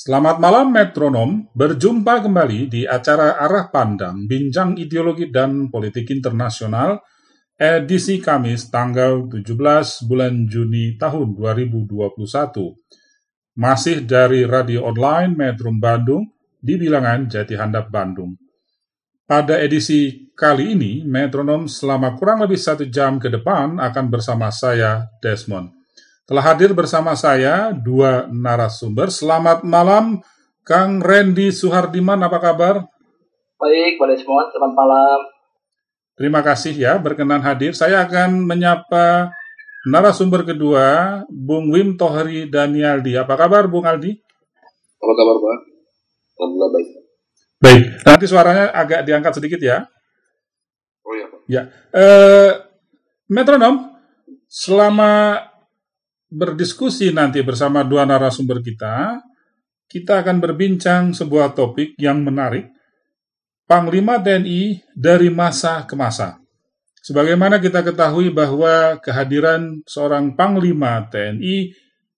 Selamat malam metronom, berjumpa kembali di acara Arah Pandang, Bincang Ideologi dan Politik Internasional, edisi Kamis tanggal 17 bulan Juni tahun 2021. Masih dari radio online Metrum Bandung di bilangan Jati Handap Bandung. Pada edisi kali ini, metronom selama kurang lebih satu jam ke depan akan bersama saya, Desmond. Telah hadir bersama saya dua narasumber. Selamat malam, Kang Randy Suhardiman, apa kabar? Baik, pada semua, selamat malam. Terima kasih ya berkenan hadir. Saya akan menyapa narasumber kedua, Bung Wim Tohri Danialdi. Apa kabar, Bung Aldi? Apa kabar Pak? Alhamdulillah baik. Baik, nanti suaranya agak diangkat sedikit ya. Oh iya Pak. Ya, eh, metronom, selama berdiskusi nanti bersama dua narasumber kita, kita akan berbincang sebuah topik yang menarik, Panglima TNI dari masa ke masa. Sebagaimana kita ketahui bahwa kehadiran seorang Panglima TNI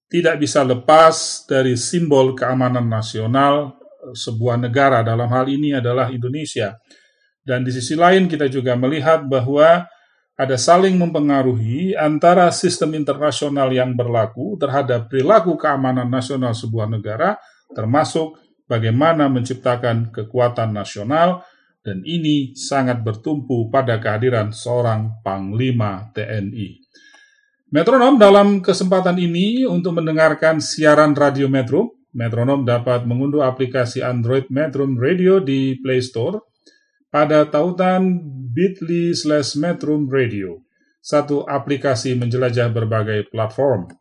tidak bisa lepas dari simbol keamanan nasional sebuah negara, dalam hal ini adalah Indonesia. Dan di sisi lain kita juga melihat bahwa ada saling mempengaruhi antara sistem internasional yang berlaku terhadap perilaku keamanan nasional sebuah negara, termasuk bagaimana menciptakan kekuatan nasional, dan ini sangat bertumpu pada kehadiran seorang Panglima TNI. Metronom dalam kesempatan ini untuk mendengarkan siaran radio Metro, Metronom dapat mengunduh aplikasi Android Metro Radio di Play Store pada tautan bit.ly slash Metrum Radio, satu aplikasi menjelajah berbagai platform.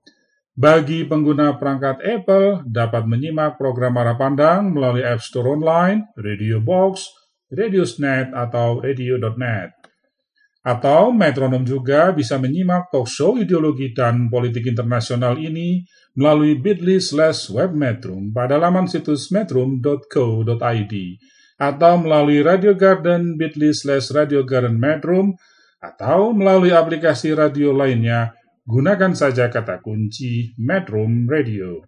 Bagi pengguna perangkat Apple, dapat menyimak program Arah Pandang melalui App Store Online, Radio Box, Radiosnet, atau Radio.net. Atau metronom juga bisa menyimak talk show ideologi dan politik internasional ini melalui bit.ly slash webmetrum pada laman situs metrum.co.id atau melalui Radio Garden bit.ly slash Radio Garden Medroom, atau melalui aplikasi radio lainnya, gunakan saja kata kunci Medroom Radio.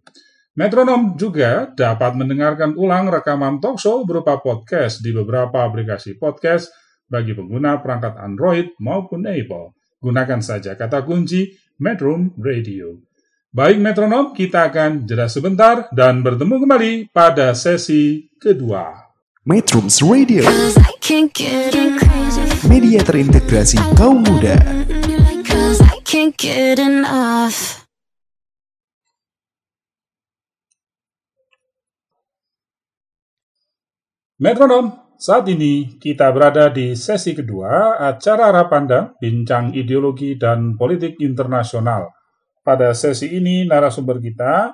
Metronom juga dapat mendengarkan ulang rekaman talk show berupa podcast di beberapa aplikasi podcast bagi pengguna perangkat Android maupun Apple. Gunakan saja kata kunci Metrum Radio. Baik metronom, kita akan jeda sebentar dan bertemu kembali pada sesi kedua. Metrums Radio. Media terintegrasi kaum muda. Metronom, saat ini kita berada di sesi kedua acara Arah Pandang Bincang Ideologi dan Politik Internasional. Pada sesi ini narasumber kita,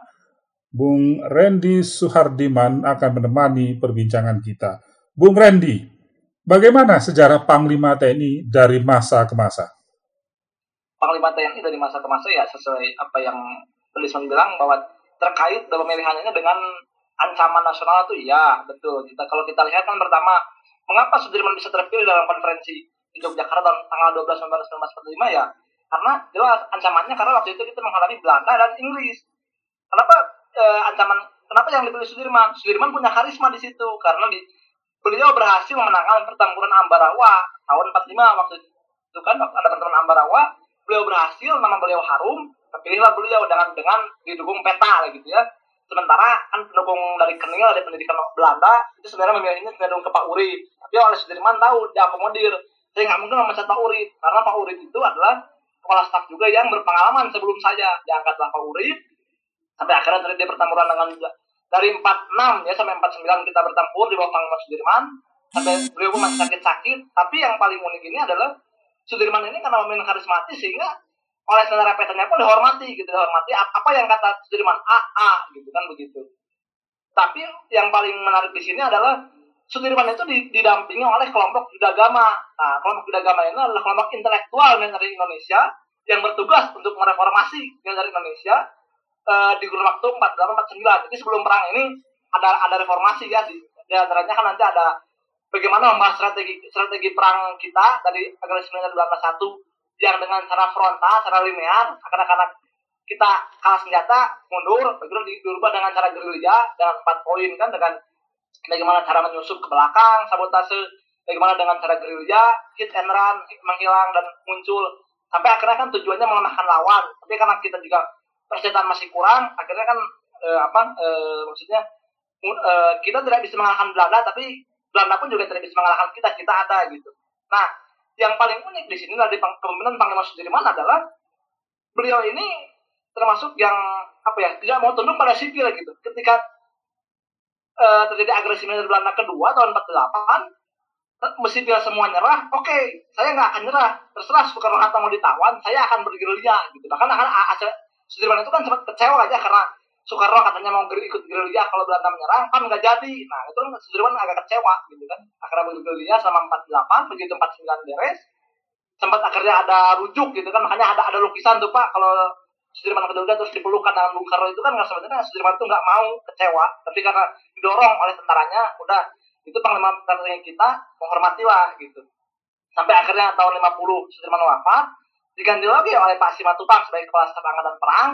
Bung Randy Suhardiman akan menemani perbincangan kita. Bung Randy, bagaimana sejarah Panglima TNI dari masa ke masa? Panglima TNI dari masa ke masa ya sesuai apa yang tulisan bilang bahwa terkait dalam pemilihannya dengan ancaman nasional itu ya betul. Kita kalau kita lihat kan pertama mengapa Sudirman bisa terpilih dalam konferensi di Yogyakarta tanggal 12 November 1945 ya karena jelas ancamannya karena waktu itu kita menghadapi Belanda dan Inggris. Kenapa eh, ancaman kenapa yang dipilih Sudirman? Sudirman punya karisma di situ karena di, beliau berhasil memenangkan pertempuran Ambarawa tahun 45 waktu itu kan ada pertempuran Ambarawa beliau berhasil nama beliau harum terpilihlah beliau dengan dengan didukung peta gitu ya. Sementara kan pendukung dari Kenil dari pendidikan Belanda itu sebenarnya memilihnya cenderung ke Pak Urip. Tapi oleh Sudirman tahu diakomodir saya nggak mungkin memecat Pak Urip karena Pak Urip itu adalah kepala staf juga yang berpengalaman sebelum saya diangkatlah Pak Urip sampai akhirnya dari dia dengan dari 46 ya sampai 49 kita bertempur di bawah Panglima Sudirman. Sampai beliau pun masih sakit-sakit. Tapi yang paling unik ini adalah Sudirman ini karena memiliki karismatis sehingga oleh saudara petanya pun dihormati gitu dihormati. Apa yang kata Sudirman? A A gitu kan begitu. Tapi yang paling menarik di sini adalah Sudirman itu didampingi oleh kelompok Yudagama. Nah, kelompok Yudagama ini adalah kelompok intelektual dari Indonesia yang bertugas untuk mereformasi dari Indonesia di kurun waktu 4849. Jadi sebelum perang ini ada ada reformasi ya di, antaranya kan nanti ada bagaimana membahas strategi strategi perang kita dari agresi militer Belanda satu yang dengan cara frontal, cara linear, akan-akan kita kalah senjata, mundur, begitu dirubah dengan cara gerilya dengan empat poin kan dengan bagaimana cara menyusup ke belakang, sabotase, bagaimana dengan cara gerilya, hit and run, menghilang dan muncul. Sampai akhirnya kan tujuannya melemahkan lawan. Tapi karena kita juga persenjataan masih kurang, akhirnya kan eh, apa eh, maksudnya eh, kita tidak bisa mengalahkan Belanda, tapi Belanda pun juga tidak bisa mengalahkan kita, kita ada gitu. Nah, yang paling unik di sini dari kepemimpinan Panglima Sudirman adalah beliau ini termasuk yang apa ya tidak mau tunduk pada sipil gitu. Ketika uh, terjadi agresi militer Belanda kedua tahun 48 mesin dia semua nyerah, oke, okay, saya nggak akan nyerah. Terserah Soekarno Hatta mau ditawan, saya akan bergerilya gitu. Bahkan akan Sudirman itu kan sempat kecewa aja karena Soekarno katanya mau ikut gerilya kalau Belanda menyerang, kan nggak jadi. Nah itu kan Sudirman agak kecewa gitu kan. Akhirnya bergerilya selama 48, begitu 49 beres, sempat akhirnya ada rujuk gitu kan. Makanya ada ada lukisan tuh Pak kalau Sudirman kedua terus dipelukkan dengan Bung Karno itu kan nggak sebenarnya Sudirman itu nggak mau kecewa, tapi karena didorong oleh tentaranya, udah itu panglima tentara kita menghormati lah gitu. Sampai akhirnya tahun 50 Sudirman wafat, diganti lagi oleh Pak Simatupang sebagai kepala staf angkatan perang.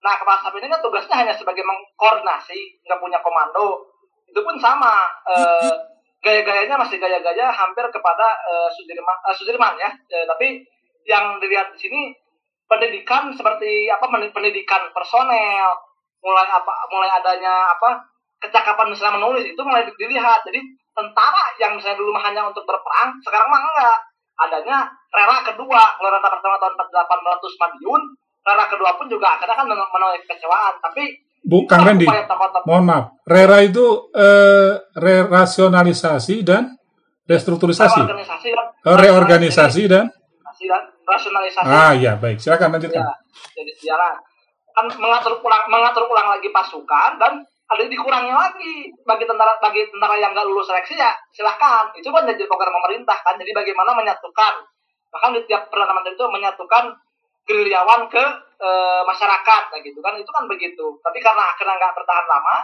Nah kepala staf ini kan tugasnya hanya sebagai mengkoordinasi, nggak punya komando. Itu pun sama. Eh, gaya-gayanya masih gaya-gaya hampir kepada uh, Sudirman, uh, Sudirman ya. Uh, tapi yang dilihat di sini pendidikan seperti apa pendidikan personel mulai apa mulai adanya apa kecakapan misalnya menulis itu mulai dilihat jadi tentara yang misalnya dulu hanya untuk berperang sekarang mah enggak adanya rela kedua. Kalau rela pertama tahun 4800 Madiun rela kedua pun juga akhirnya kan menuai kecewaan. Tapi Bu Kang Rendi, mohon maaf, RERA itu eh, re rasionalisasi dan restrukturisasi, reorganisasi dan, reorganisasi dan? Rasionalisasi. Ah iya baik, silakan lanjutkan. Ya, jadi siaran kan mengatur ulang mengatur ulang lagi pasukan dan ada dikurangnya lagi. Bagi tentara bagi tentara yang nggak lulus seleksi ya silahkan. Itu kan jadi program pemerintah kan? Jadi bagaimana menyatukan? Bahkan di tiap perdana menteri itu menyatukan gerilyawan ke e, masyarakat kayak gitu kan. Itu kan begitu. Tapi karena akhirnya nggak bertahan lama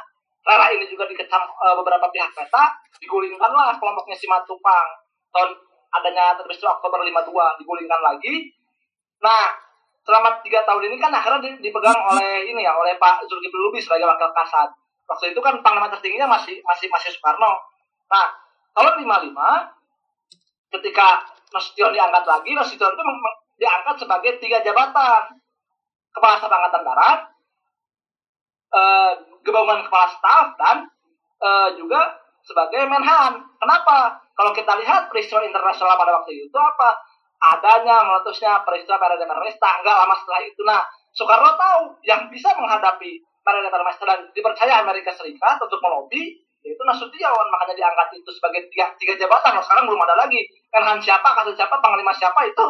rela ini juga dikecam e, beberapa pihak peta digulingkan lah kelompoknya Simatupang tahun adanya peristiwa Oktober 52 digulingkan lagi. Nah, selama tiga tahun ini kan akhirnya dipegang oleh ini ya oleh Pak Zulkifli Lubis sebagai wakil kasat. Waktu itu kan panglima tertingginya masih masih masih Soekarno. Nah, tahun 55 ketika Nasution diangkat lagi, Nasution itu diangkat sebagai tiga jabatan. Kepala Staf Angkatan Darat, Gabungan Kepala Staf dan eh, juga sebagai Menhan. Kenapa? Kalau kita lihat peristiwa internasional pada waktu itu apa? Adanya meletusnya peristiwa Parade Mermesta enggak lama setelah itu. Nah, Soekarno tahu yang bisa menghadapi Parade Mermesta dan dipercaya Amerika Serikat untuk melobi itu Nasution makanya diangkat itu sebagai tiga, tiga jabatan. Nah, sekarang belum ada lagi. Kan siapa kasih siapa panglima siapa itu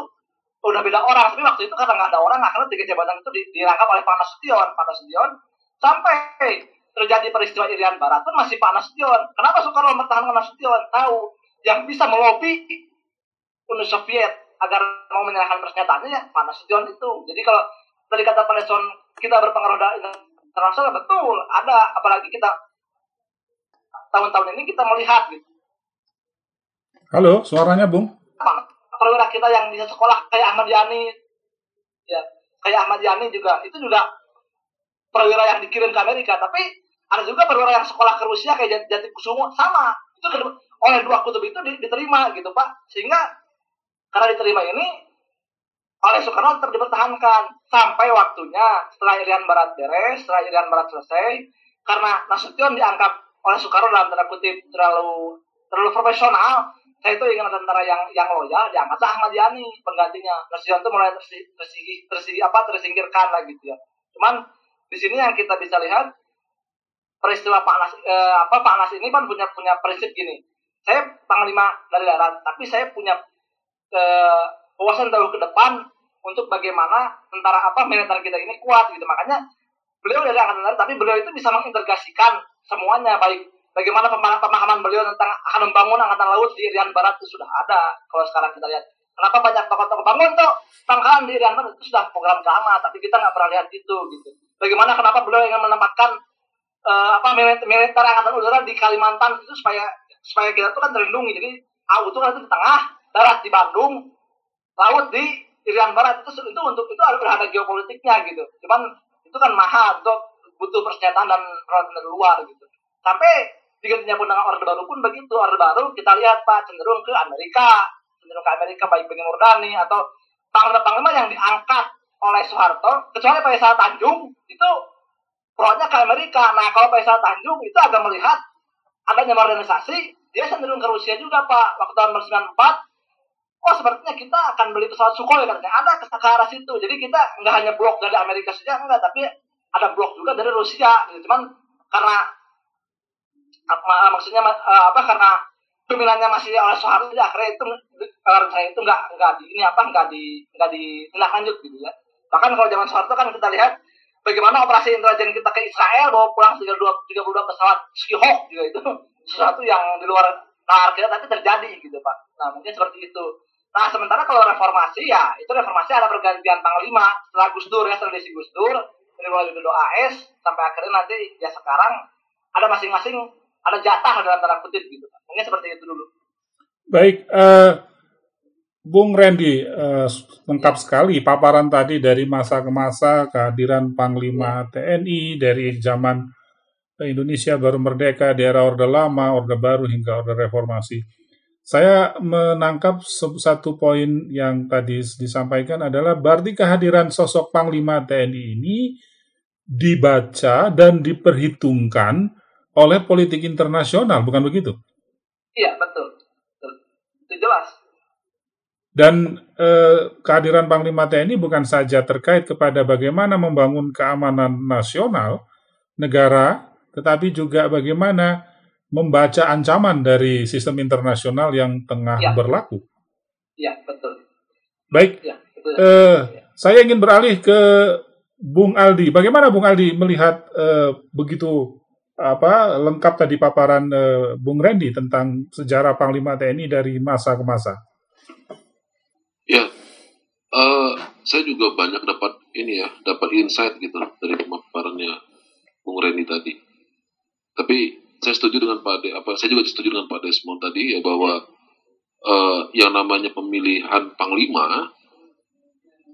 udah beda orang. Tapi waktu itu karena nggak ada orang akhirnya tiga jabatan itu dirangkap oleh Pak Nasution. Pak Nasution sampai terjadi peristiwa Irian Barat pun masih Pak Nasution. Kenapa Soekarno mempertahankan Nasution? Tahu. Yang bisa melobi Uni Soviet. Agar mau menyerahkan persenjataannya ya Pak Nasution itu. Jadi kalau tadi kata Pak Nasution kita berpengaruh internasional betul ada apalagi kita tahun-tahun ini kita melihat gitu. Halo, suaranya Bung. Perwira kita yang bisa sekolah kayak Ahmad Yani, ya kayak Ahmad Yani juga itu juga perwira yang dikirim ke Amerika. Tapi ada juga perwira yang sekolah ke Rusia kayak Jati Kusumo sama itu oleh dua kutub itu diterima gitu Pak. Sehingga karena diterima ini oleh Soekarno tetap dipertahankan sampai waktunya setelah Irian Barat beres, setelah Irian Barat selesai, karena Nasution dianggap oleh Soekarno dalam tanda kutip terlalu terlalu profesional, saya itu ingin tentara yang yang loyal, diangkat Ahmad Yani penggantinya. Nasution itu mulai tersi, tersi, tersi, apa tersingkirkan lah gitu ya. Cuman di sini yang kita bisa lihat peristiwa Pak Nas, eh, apa Pak Nas ini kan punya punya prinsip gini saya panglima dari darat, tapi saya punya eh, wawasan tahu ke depan untuk bagaimana tentara apa militer kita ini kuat gitu. Makanya beliau dari angkatan darat, tapi beliau itu bisa mengintegrasikan semuanya. Baik bagaimana pema- pemahaman beliau tentang akan membangun angkatan laut di Irian Barat itu sudah ada kalau sekarang kita lihat. Kenapa banyak tokoh-tokoh bangun tuh pangkalan di Irian Barat itu sudah program lama tapi kita nggak pernah lihat itu gitu. Bagaimana kenapa beliau ingin menempatkan eh, apa militer, angkatan udara di Kalimantan itu supaya supaya kita tuh kan terlindungi. Jadi laut itu nanti di tengah darat di Bandung laut di Irian Barat itu itu untuk itu ada geopolitiknya gitu. Cuman itu kan mahal untuk butuh persenjataan dan peralatan dari luar gitu. Sampai digantinya pun dengan orde baru pun begitu orde baru kita lihat pak cenderung ke Amerika cenderung ke Amerika baik Benny Murdani atau panglima-panglima yang diangkat oleh Soeharto kecuali Faisal Tanjung itu pronya ke Amerika. Nah kalau Faisal Tanjung itu agak melihat adanya modernisasi dia cenderung ke Rusia juga pak waktu tahun 94 oh sepertinya kita akan beli pesawat Sukhoi katanya ada ke, arah situ. Jadi kita nggak hanya blok dari Amerika saja enggak tapi ada blok juga dari Rusia. Gitu. cuman karena maksudnya eh, apa karena dominannya masih oleh Soeharto jadi akhirnya itu eh, rencana itu nggak nggak di ini apa nggak di nggak ditindak lanjut gitu ya. Bahkan kalau zaman Soeharto kan kita lihat bagaimana operasi intelijen kita ke Israel bawa pulang 32 32 pesawat Skyhawk juga itu. Sesuatu yang di luar nalar kita tapi terjadi gitu pak. Nah mungkin seperti itu nah sementara kalau reformasi ya itu reformasi ada pergantian panglima setelah Gus Dur ya setelah desi Gus Dur dari mulai dulu AS sampai akhirnya nanti ya sekarang ada masing-masing ada jatah dalam tanda kutip gitu mungkin seperti itu dulu. Baik, eh, Bung Randy, eh, lengkap sekali paparan tadi dari masa ke masa kehadiran Panglima TNI dari zaman Indonesia baru merdeka di era Orde Lama, Orde Baru hingga Orde Reformasi. Saya menangkap satu poin yang tadi disampaikan adalah berarti kehadiran sosok Panglima TNI ini dibaca dan diperhitungkan oleh politik internasional, bukan begitu? iya betul. Betul. Itu jelas. Dan eh, kehadiran Panglima TNI bukan saja terkait kepada bagaimana membangun keamanan nasional negara, tetapi juga bagaimana membaca ancaman dari sistem internasional yang tengah Ya. berlaku. iya betul Baik, iya betul eh, saya ingin beralih ke Bung Aldi. Bagaimana Bung Aldi melihat eh, begitu apa lengkap tadi paparan eh, Bung Randy tentang sejarah Panglima TNI dari masa ke masa? Ya, eh, saya juga banyak dapat ini ya, dapat insight gitu dari pemaparannya Bung Reni tadi. Tapi saya setuju dengan Pak De, apa saya juga setuju dengan Pak Desmond tadi ya bahwa eh, yang namanya pemilihan panglima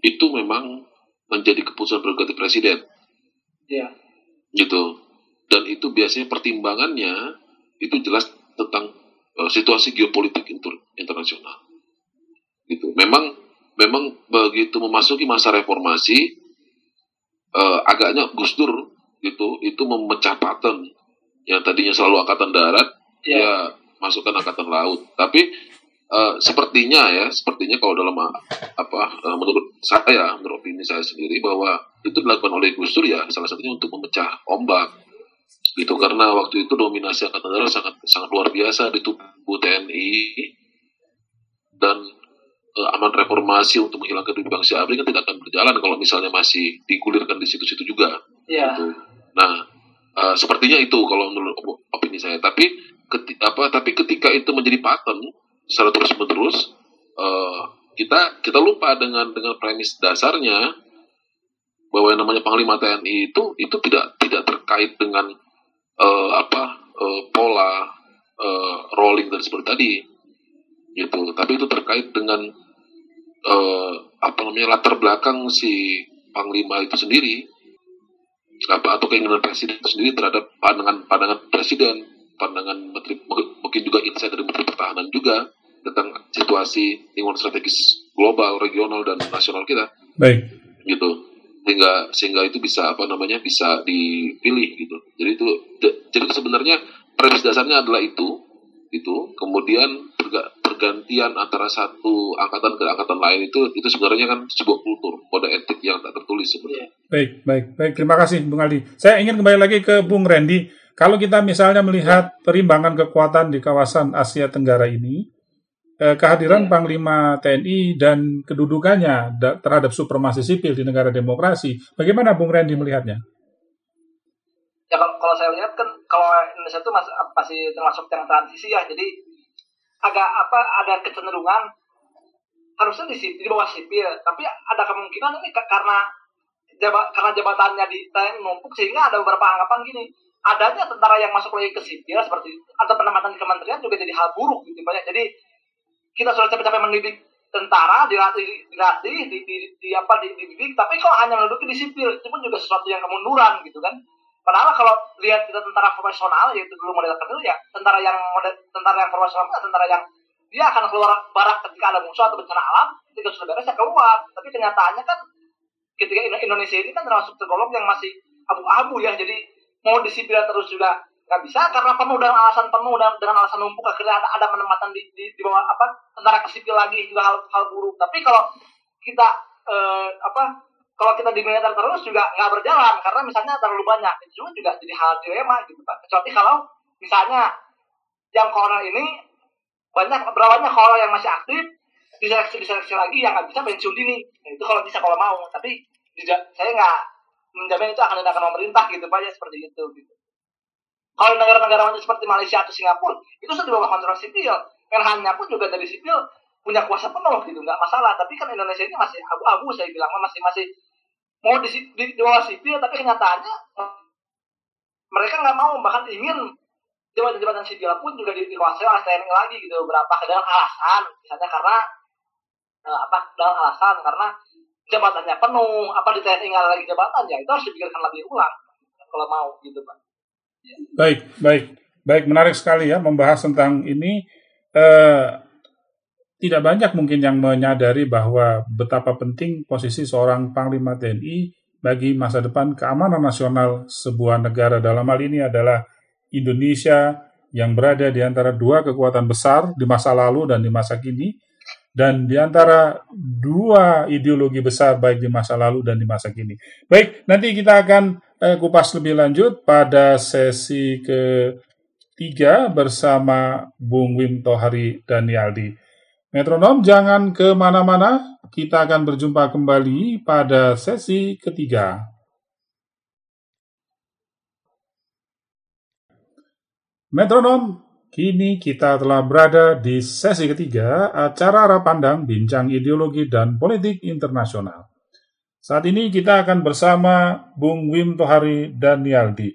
itu memang menjadi keputusan prerogatif presiden iya gitu. Dan itu biasanya pertimbangannya itu jelas tentang eh, situasi geopolitik inter- internasional. Gitu. Memang memang begitu memasuki masa reformasi eh, agaknya Gus Dur gitu itu memecah pattern yang tadinya selalu angkatan darat iya. ya masukkan angkatan laut. Tapi eh, sepertinya ya, sepertinya kalau dalam ah, apa eh, menurut saya, menurut opini saya sendiri bahwa itu dilakukan oleh Gus Dur ya salah satunya untuk memecah ombak. Gitu karena waktu itu dominasi angkatan darat sangat sangat luar biasa di tubuh TNI dan eh, aman reformasi untuk menghilangkan Duit Bangsa ABRI kan tidak akan berjalan kalau misalnya masih digulirkan di situ-situ juga. Iya. Gitu. Nah, eh, sepertinya itu kalau menurut op- opini saya. Tapi keti- apa? Tapi ketika itu menjadi pattern secara terus menerus, kita kita lupa dengan dengan premis dasarnya bahwa yang namanya panglima TNI itu itu tidak tidak terkait dengan eh, apa eh, pola eh, rolling dan seperti tadi gitu. Tapi itu terkait dengan eh, apa namanya latar belakang si panglima itu sendiri apa atau keinginan presiden sendiri terhadap pandangan pandangan presiden pandangan menteri mungkin juga insight dari menteri pertahanan juga tentang situasi lingkungan strategis global regional dan nasional kita. Baik. gitu. Sehingga sehingga itu bisa apa namanya bisa dipilih gitu. Jadi itu jadi sebenarnya premis dasarnya adalah itu itu. Kemudian perga- pergantian antara satu angkatan ke angkatan lain itu itu sebenarnya kan sebuah kultur kode etik yang tak tertulis sebenarnya Baik, baik, baik. Terima kasih, Bung Aldi. Saya ingin kembali lagi ke Bung Randy. Kalau kita misalnya melihat perimbangan kekuatan di kawasan Asia Tenggara ini, eh, kehadiran Panglima TNI dan kedudukannya da- terhadap supremasi sipil di negara demokrasi, bagaimana Bung Randy melihatnya? ya kalau kalau saya lihat kan kalau Indonesia itu masih masih termasuk yang transisi ya jadi agak apa ada kecenderungan harusnya di, di bawah sipil. Tapi ada kemungkinan ini ka- karena jaba, karena jabatannya di TNI numpuk sehingga ada beberapa anggapan gini adanya tentara yang masuk lagi ke sipil seperti itu, atau penempatan di kementerian juga jadi hal buruk gitu banyak jadi kita sudah capek-capek mendidik tentara dilatih dilatih di, di, di apa di, dididik tapi kok hanya menduduki di sipil? Itu pun juga sesuatu yang kemunduran gitu kan padahal kalau lihat kita tentara profesional yaitu dulu model kedua ya tentara yang model tentara yang profesional itu tentara yang dia akan keluar barak ketika ada musuh atau bencana alam ketika sudah beres ya keluar. Tapi kenyataannya kan ketika Indo- Indonesia ini kan termasuk tergolong yang masih abu-abu ya. Jadi mau di sipil terus juga nggak bisa karena penuh dengan alasan penuh dan dengan alasan numpuk akhirnya ada, ada penempatan di, di, di bawah apa tentara ke sipil lagi juga hal hal buruk. Tapi kalau kita eh, apa kalau kita di militer terus juga nggak berjalan karena misalnya terlalu banyak itu juga jadi hal dilema gitu pak. Kecuali kalau misalnya yang kolonel ini banyak berapa banyak kolonel yang masih aktif diseleksi diseleksi lagi yang nggak bisa pensiun dini. Nah, itu kalau bisa kalau mau tapi tidak saya nggak menjamin itu akan dilakukan pemerintah gitu pak ya seperti itu gitu. Kalau negara-negara maju seperti Malaysia atau Singapura itu sudah di bawah kontrol sipil. Menhannya pun juga dari sipil punya kuasa penuh gitu nggak masalah. Tapi kan Indonesia ini masih abu-abu saya bilang masih masih mau di, di, bawah sipil tapi kenyataannya mereka nggak mau bahkan ingin jabatan-jabatan sipil pun juga di- dikuasai oleh TNI lagi gitu beberapa dengan alasan misalnya karena eh, apa dengan alasan karena jabatannya penuh apa di TNI nggak lagi jabatan ya itu harus dipikirkan lagi ulang kalau mau gitu pak Baik, baik, baik, menarik sekali ya membahas tentang ini. Eh, tidak banyak mungkin yang menyadari bahwa betapa penting posisi seorang Panglima TNI bagi masa depan keamanan nasional sebuah negara. Dalam hal ini adalah Indonesia yang berada di antara dua kekuatan besar di masa lalu dan di masa kini, dan di antara dua ideologi besar baik di masa lalu dan di masa kini. Baik, nanti kita akan eh, kupas lebih lanjut pada sesi ketiga bersama Bung Wim Tohari dan Yaldi. Metronom jangan ke mana-mana, kita akan berjumpa kembali pada sesi ketiga. Metronom, kini kita telah berada di sesi ketiga acara arah pandang bincang ideologi dan politik internasional. Saat ini kita akan bersama Bung Wim Tohari dan Yaldi.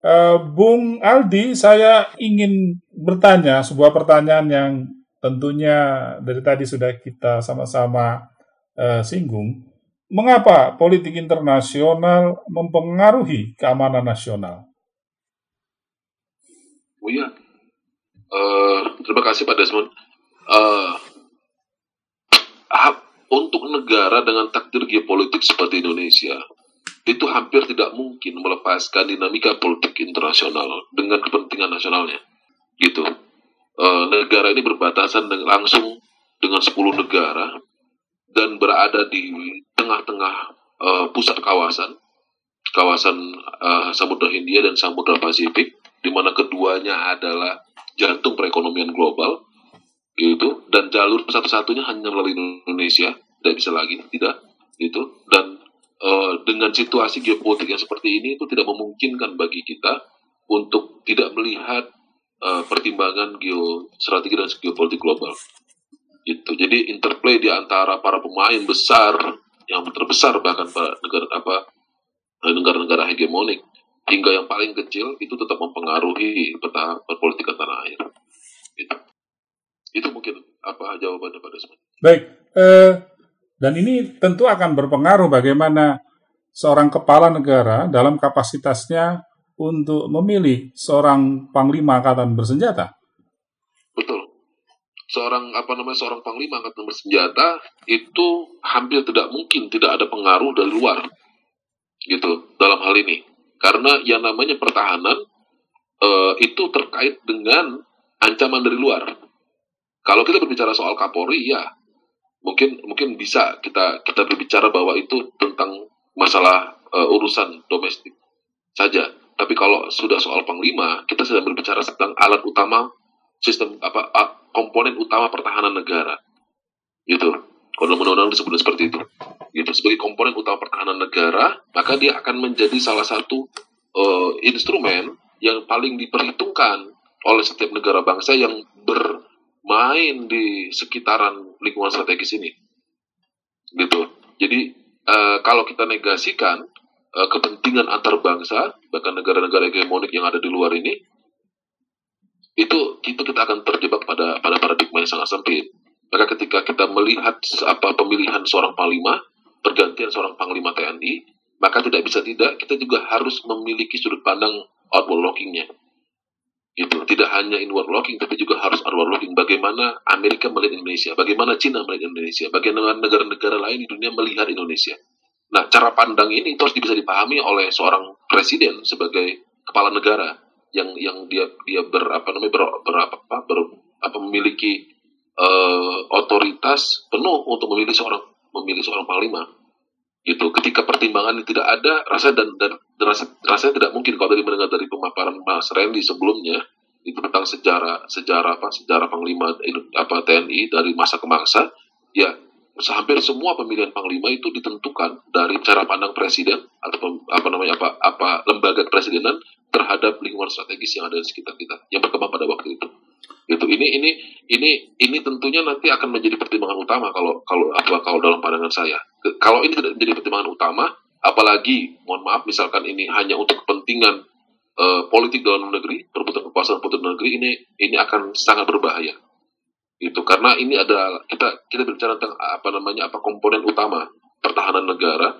Eh, Bung Aldi, saya ingin bertanya sebuah pertanyaan yang tentunya dari tadi sudah kita sama-sama eh, singgung. Mengapa politik internasional mempengaruhi keamanan nasional? Oh iya. Eh, terima kasih Pak Desmond. Ah, untuk negara dengan takdir geopolitik seperti Indonesia, itu hampir tidak mungkin melepaskan dinamika politik internasional dengan kepentingan nasionalnya. Gitu. Eh, negara ini berbatasan dengan, langsung dengan 10 negara dan berada di tengah-tengah eh, pusat kawasan, kawasan eh, Samudra Hindia dan Samudra Pasifik, di mana keduanya adalah jantung perekonomian global gitu. Dan jalur satu-satunya hanya melalui Indonesia tidak bisa lagi tidak gitu. Dan eh, dengan situasi geopolitik yang seperti ini itu tidak memungkinkan bagi kita untuk tidak melihat eh, pertimbangan geostrategi dan geopolitik global gitu jadi interplay di antara para pemain besar yang terbesar bahkan para negara apa eh, negara-negara hegemonik hingga yang paling kecil itu tetap mempengaruhi peta perpolitikan tanah air. Itu, itu mungkin apa jawabannya pada Desmond. Baik, eh, dan ini tentu akan berpengaruh bagaimana seorang kepala negara dalam kapasitasnya untuk memilih seorang panglima angkatan bersenjata. Betul. Seorang apa namanya seorang panglima angkatan bersenjata itu hampir tidak mungkin tidak ada pengaruh dari luar. Gitu dalam hal ini. Karena yang namanya pertahanan eh, itu terkait dengan ancaman dari luar. Kalau kita berbicara soal Kapolri ya mungkin mungkin bisa kita kita berbicara bahwa itu tentang masalah eh, urusan domestik saja. Tapi kalau sudah soal panglima, kita sedang berbicara tentang alat utama sistem apa komponen utama pertahanan negara. Gitu. Kalau undang-undang disebut seperti itu. Gitu. Sebagai komponen utama pertahanan negara, maka dia akan menjadi salah satu eh, instrumen yang paling diperhitungkan oleh setiap negara bangsa yang bermain di sekitaran lingkungan strategis ini gitu jadi eh, kalau kita negasikan eh, kepentingan antar bangsa bahkan negara-negara hegemonik yang ada di luar ini itu itu kita akan terjebak pada pada paradigma yang sangat sempit. Maka ketika kita melihat apa pemilihan seorang panglima pergantian seorang panglima TNI maka tidak bisa tidak kita juga harus memiliki sudut pandang outward lookingnya itu tidak hanya inward looking tapi juga harus outward looking bagaimana Amerika melihat Indonesia? Bagaimana Cina melihat Indonesia? Bagaimana negara-negara lain di dunia melihat Indonesia nah cara pandang ini itu harus bisa dipahami oleh seorang presiden sebagai kepala negara yang yang dia dia ber apa namanya ber, ber, apa, ber, apa memiliki eh, otoritas penuh untuk memilih seorang memilih seorang panglima. Gitu. Ketika pertimbangan tidak ada rasa dan dan, dan rasa, rasanya tidak mungkin. Kalau tadi mendengar dari pemaparan Mas Randy sebelumnya itu tentang sejarah sejarah apa sejarah panglima apa TNI dari masa ke masa ya hampir semua pemilihan panglima itu ditentukan dari cara pandang presiden atau apa namanya apa apa lembaga kepresidenan terhadap lingkungan strategis yang ada di sekitar kita yang berkembang pada waktu itu. Itu ini ini ini ini tentunya nanti akan menjadi pertimbangan utama kalau kalau apa kalau dalam pandangan saya. Kalau ini tidak menjadi pertimbangan utama apalagi mohon maaf misalkan ini hanya untuk kepentingan eh, politik dalam negeri perebutan kekuasaan dalam negeri ini ini akan sangat berbahaya itu karena ini ada kita kita bicara tentang apa namanya apa komponen utama pertahanan negara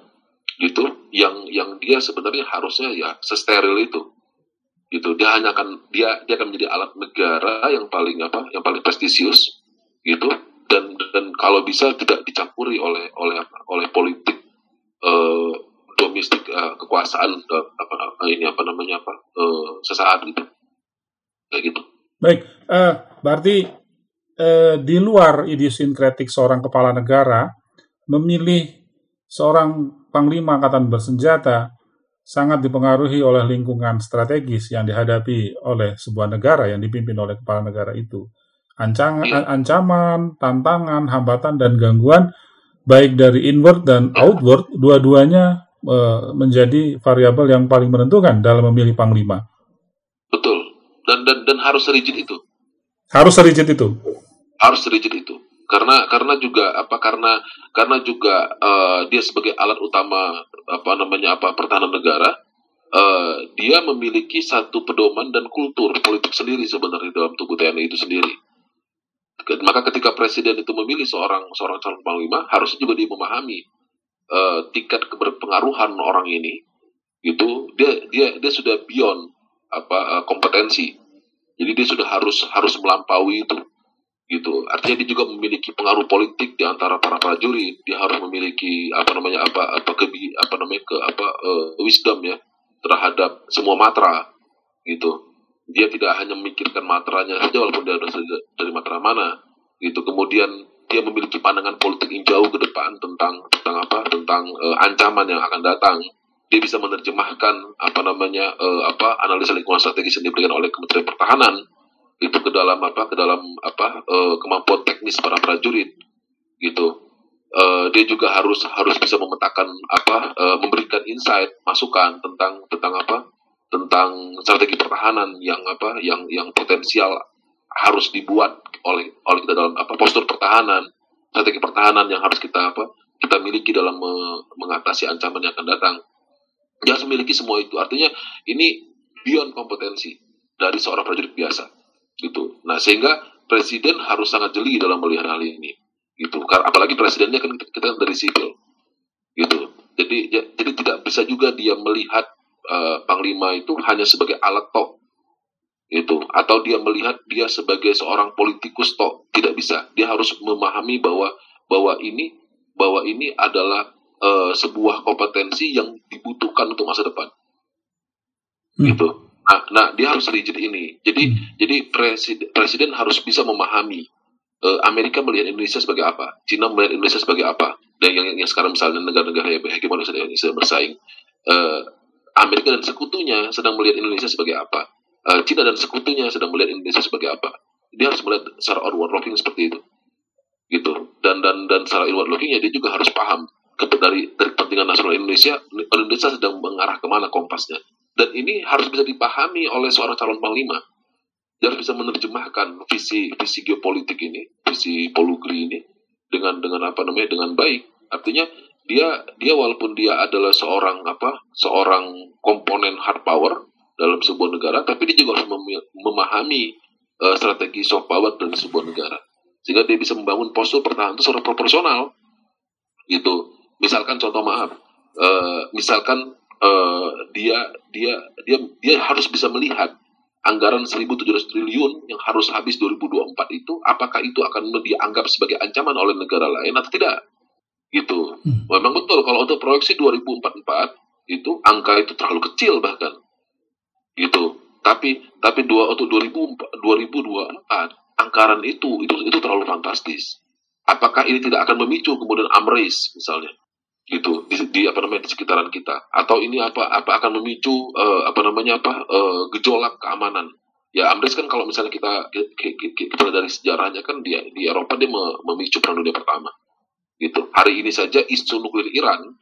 gitu yang yang dia sebenarnya harusnya ya sesteril itu. Gitu dia hanya akan dia dia akan menjadi alat negara yang paling apa yang paling prestisius gitu dan dan kalau bisa tidak dicampuri oleh oleh oleh politik eh, domestik eh, kekuasaan eh, apa, ini apa namanya apa eh, sesaat gitu kayak gitu. Baik, eh, berarti eh, di luar idiosinkretik seorang kepala negara, memilih seorang panglima angkatan bersenjata sangat dipengaruhi oleh lingkungan strategis yang dihadapi oleh sebuah negara yang dipimpin oleh kepala negara itu. Ancang- Iya. ancaman, tantangan, hambatan, dan gangguan baik dari inward dan outward, dua-duanya eh, menjadi variabel yang paling menentukan dalam memilih panglima. betul dan dan dan harus rigid itu Harus serigid itu. Harus rigid itu. Karena karena juga apa karena karena juga eh, dia sebagai alat utama apa namanya apa pertahanan negara eh, dia memiliki satu pedoman dan kultur politik sendiri sebenarnya dalam tubuh TNI itu sendiri. Maka ketika presiden itu memilih seorang seorang calon panglima harusnya juga dia memahami eh, tingkat keberpengaruhan orang ini. Itu dia dia dia sudah beyond apa kompetensi. Jadi dia sudah harus harus melampaui itu gitu. Artinya dia juga memiliki pengaruh politik di antara para prajurit. Dia harus memiliki apa namanya apa apa kebi apa namanya ke apa eh, wisdom ya terhadap semua matra. Gitu. Dia tidak hanya memikirkan matranya saja walaupun dia berasal dari- matra mana. Gitu. Kemudian dia memiliki pandangan politik yang jauh ke depan tentang tentang apa tentang eh, ancaman yang akan datang. Dia bisa menerjemahkan apa namanya eh, apa analisa lingkungan strategis yang diberikan oleh Kementerian Pertahanan itu ke dalam apa ke dalam apa eh, kemampuan teknis para prajurit gitu. Eh, dia juga harus harus bisa memetakan apa eh, memberikan insight masukan tentang tentang apa tentang strategi pertahanan yang apa yang yang potensial harus dibuat oleh oleh kita dalam apa postur pertahanan strategi pertahanan yang harus kita apa kita miliki dalam me- mengatasi ancaman yang akan datang. Dia harus memiliki semua itu. Artinya ini beyond kompetensi dari seorang prajurit biasa gitu. Nah sehingga presiden harus sangat jeli dalam melihat hal ini. Gitu. Apalagi presidennya kan kita, kita dari sipil. Gitu. Jadi ya- jadi tidak bisa juga dia melihat eh, panglima itu hanya sebagai alat tok gitu. Atau dia melihat dia sebagai seorang politikus tok tidak bisa. Dia harus memahami bahwa bahwa ini bahwa ini adalah eh, sebuah kompetensi yang dibutuhkan untuk masa depan. Hmm. gitu nah, nah dia harus rigid ini. Jadi jadi presiden presiden harus bisa memahami eh, Amerika melihat Indonesia sebagai apa Cina melihat Indonesia sebagai apa dan yang, yang sekarang misalnya negara-negara yang yang sedang bersaing. Eh, Amerika dan sekutunya sedang melihat Indonesia sebagai apa. Eh, Cina dan sekutunya sedang melihat Indonesia sebagai apa. Dia harus melihat secara outward looking seperti itu. Gitu. Dan dan dan secara inward looking ya dia juga harus paham dari dari kepentingan nasional Indonesia Indonesia sedang mengarah ke mana kompasnya dan ini harus bisa dipahami oleh seorang calon panglima. Dia harus bisa menerjemahkan visi visi geopolitik ini visi polugri ini dengan dengan apa namanya dengan baik. Artinya dia dia walaupun dia adalah seorang apa seorang komponen hard power dalam sebuah negara tapi dia juga harus mem- memahami eh, strategi soft power dari sebuah negara. Sehingga dia bisa membangun postur pertahanan itu secara proporsional. Gitu. Misalkan contoh maaf eh, misalkan eh, dia dia dia dia harus bisa melihat anggaran 1.700 triliun yang harus habis 2024 itu apakah itu akan dianggap sebagai ancaman oleh negara lain atau tidak? Gitu. Memang betul kalau untuk proyeksi 2044 itu angka itu terlalu kecil bahkan. Gitu. Tapi tapi dua untuk 2000 2024 anggaran itu itu itu terlalu fantastis. Apakah ini tidak akan memicu kemudian amres misalnya gitu di, di apa namanya di sekitaran kita. Atau ini apa apa akan memicu eh, apa namanya apa eh, gejolak keamanan. Ya amres kan kalau misalnya kita kita, dari sejarahnya kan dia di Eropa dia me- memicu perang dunia pertama. Gitu. Hari ini saja isu nuklir Iran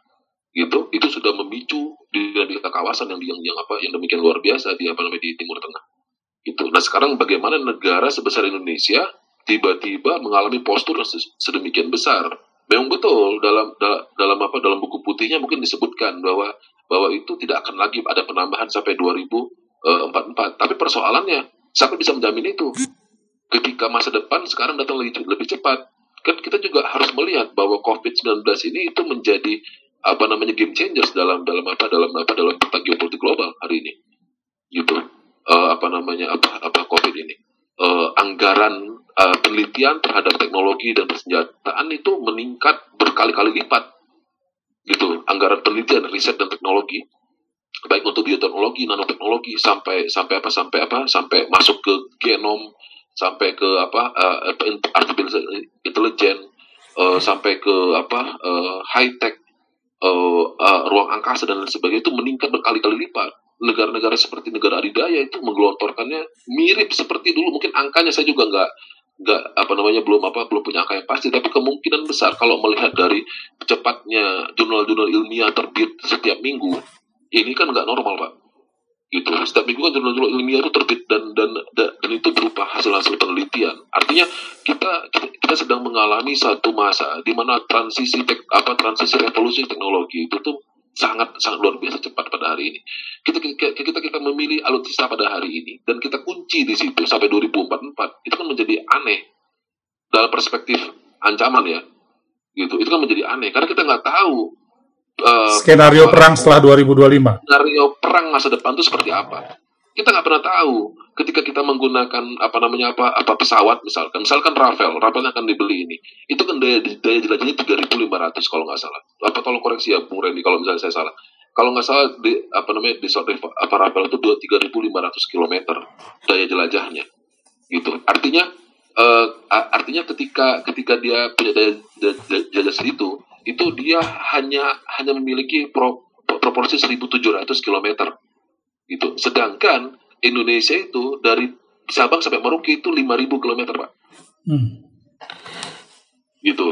gitu itu sudah memicu dinamika kawasan yang yang yang apa yang demikian luar biasa di apa namanya di Timur Tengah. Gitu. Nah sekarang bagaimana negara sebesar Indonesia tiba-tiba mengalami postur sedemikian besar memang betul dalam dalam, apa dalam buku putihnya mungkin disebutkan bahwa bahwa itu tidak akan lagi ada penambahan sampai 2044 tapi persoalannya siapa bisa menjamin itu? Ketika masa depan sekarang datang lebih, lebih cepat. Kan kita juga harus melihat bahwa COVID-19 ini itu menjadi apa namanya game changers dalam dalam apa dalam apa dalam peta geopolitik global hari ini. Gitu. Eh, apa namanya apa apa COVID ini Eh, anggaran eh, penelitian terhadap teknologi dan persenjataan itu meningkat berkali-kali lipat. Gitu anggaran penelitian riset dan teknologi. Baik untuk bioteknologi nanoteknologi sampai sampai apa sampai apa sampai masuk ke genom sampai ke apa uh, artificial intelligence uh, sampai ke apa uh, high tech uh, uh, ruang angkasa dan lain sebagainya itu meningkat berkali-kali lipat negara-negara seperti negara adidaya itu menggelontorkannya mirip seperti dulu. Mungkin angkanya saya juga nggak nggak apa namanya belum apa belum punya angka yang pasti. Tapi kemungkinan besar kalau melihat dari cepatnya jurnal-jurnal ilmiah terbit setiap minggu ini kan nggak normal pak. Gitu. Setiap minggu kan jurnal-jurnal ilmiah itu terbit dan dan dan, itu berupa hasil-hasil penelitian. Artinya kita kita sedang mengalami satu masa di mana transisi tek, apa transisi revolusi teknologi itu tuh sangat sangat luar biasa cepat pada hari ini. Kita kita kita, kita memilih alutsista pada hari ini dan kita kunci di situ sampai 2044 itu kan menjadi aneh dalam perspektif ancaman ya. Gitu. Itu kan menjadi aneh karena kita nggak tahu eh, Skenario perang setelah 2025. skenario perang masa depan itu seperti apa. Kita nggak pernah tahu ketika kita menggunakan apa namanya apa apa pesawat misalkan misalkan Rafael Rafael yang akan dibeli ini itu kan daya daya jelajahnya 3.500 kalau nggak salah. Apa tolong koreksi ya Bung Randy kalau misalnya saya salah. Kalau nggak salah di apa namanya di sorry, apa Rafael itu dua 3.500 km daya jelajahnya. Gitu. Artinya a- artinya ketika ketika dia punya daya daya- jelajah segitu itu dia hanya hanya memiliki pro, proporsi 1.700 km gitu. Sedangkan Indonesia itu dari Sabang sampai Merauke itu 5.000 km, Pak. Hmm. Gitu.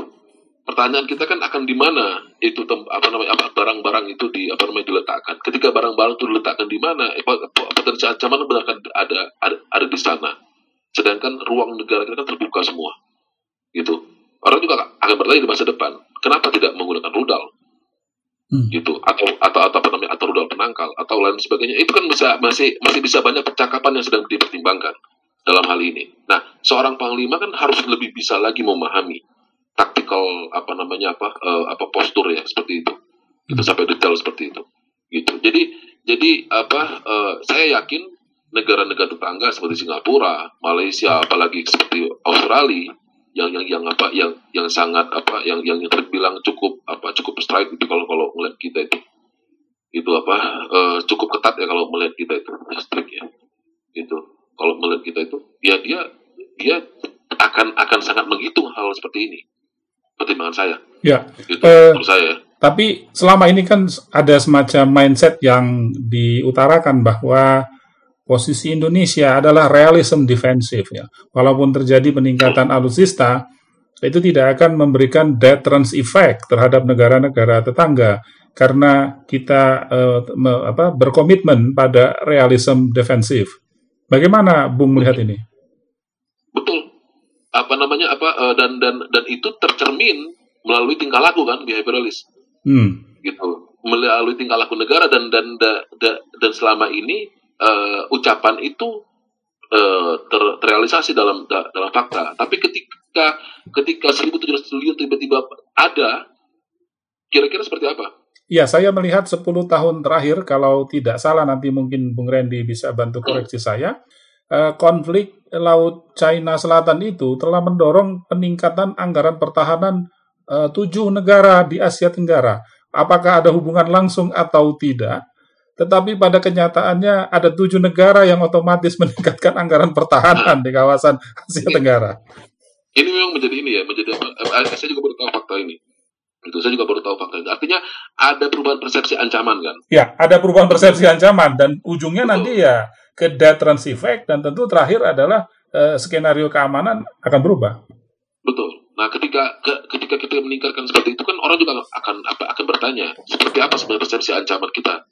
Pertanyaan kita kan akan di mana itu tem- apa namanya apa barang-barang itu di apa namanya diletakkan. Ketika barang-barang itu diletakkan di mana, eh, potensi ancaman akan ada, ada ada di sana. Sedangkan ruang negara kita kan terbuka semua. Gitu. Orang juga akan bertanya di masa depan, kenapa tidak menggunakan rudal? Hmm. gitu atau atau atau apa namanya atau rudal penangkal atau lain sebagainya itu kan bisa masih masih bisa banyak percakapan yang sedang dipertimbangkan dalam hal ini. Nah, seorang panglima kan harus lebih bisa lagi memahami taktikal apa namanya apa eh, apa postur ya seperti itu. Itu sampai detail seperti itu. Gitu. Jadi jadi apa eh, saya yakin negara-negara tetangga seperti Singapura, Malaysia, apalagi seperti Australia yang yang yang apa yang yang sangat apa yang yang terbilang cukup apa cukup strike itu kalau kalau melihat kita itu. Itu apa eh, cukup ketat ya kalau melihat kita itu strict ya. Itu kalau melihat kita itu ya dia dia akan akan sangat menghitung hal seperti ini. Pertimbangan saya. Ya, gitu Eh, menurut saya. tapi selama ini kan ada semacam mindset yang diutarakan bahwa posisi Indonesia adalah realism defensif ya. Walaupun terjadi peningkatan alutsista, itu tidak akan memberikan deterrence effect terhadap negara-negara tetangga. karena kita eh, me- apa, berkomitmen pada realism defensif. Bagaimana Bung melihat ini? betul apa namanya apa eh, dan dan dan itu tercermin melalui tingkah laku kan behavioralis Hmm. gitu melalui tingkah laku negara dan dan da- da- dan selama ini eh, ucapan itu eh, ter- terrealisasi dalam da- dalam fakta tapi ketika ketika 1.700 triliun tiba-tiba ada kira-kira seperti apa Ya, saya melihat 10 tahun terakhir, kalau tidak salah nanti mungkin Bung Randy bisa bantu koreksi saya, eh, konflik Laut China Selatan itu telah mendorong peningkatan anggaran pertahanan eh, tujuh negara di Asia Tenggara. Apakah ada hubungan langsung atau tidak? Tetapi pada kenyataannya ada tujuh negara yang otomatis meningkatkan anggaran pertahanan di kawasan Asia Tenggara. ini memang menjadi ini ya menjadi apa eh, saya juga baru tahu fakta ini gitu saya juga baru tahu fakta ini artinya ada perubahan persepsi ancaman kan Ya, ada perubahan persepsi ancaman dan ujungnya nanti ya ke deterrence effect dan tentu terakhir adalah eh, skenario keamanan akan berubah. Betul. Nah, ketika ke- ketika kita meningkatkan seperti itu kan orang juga akan apa akan bertanya seperti apa sebenarnya persepsi ancaman kita.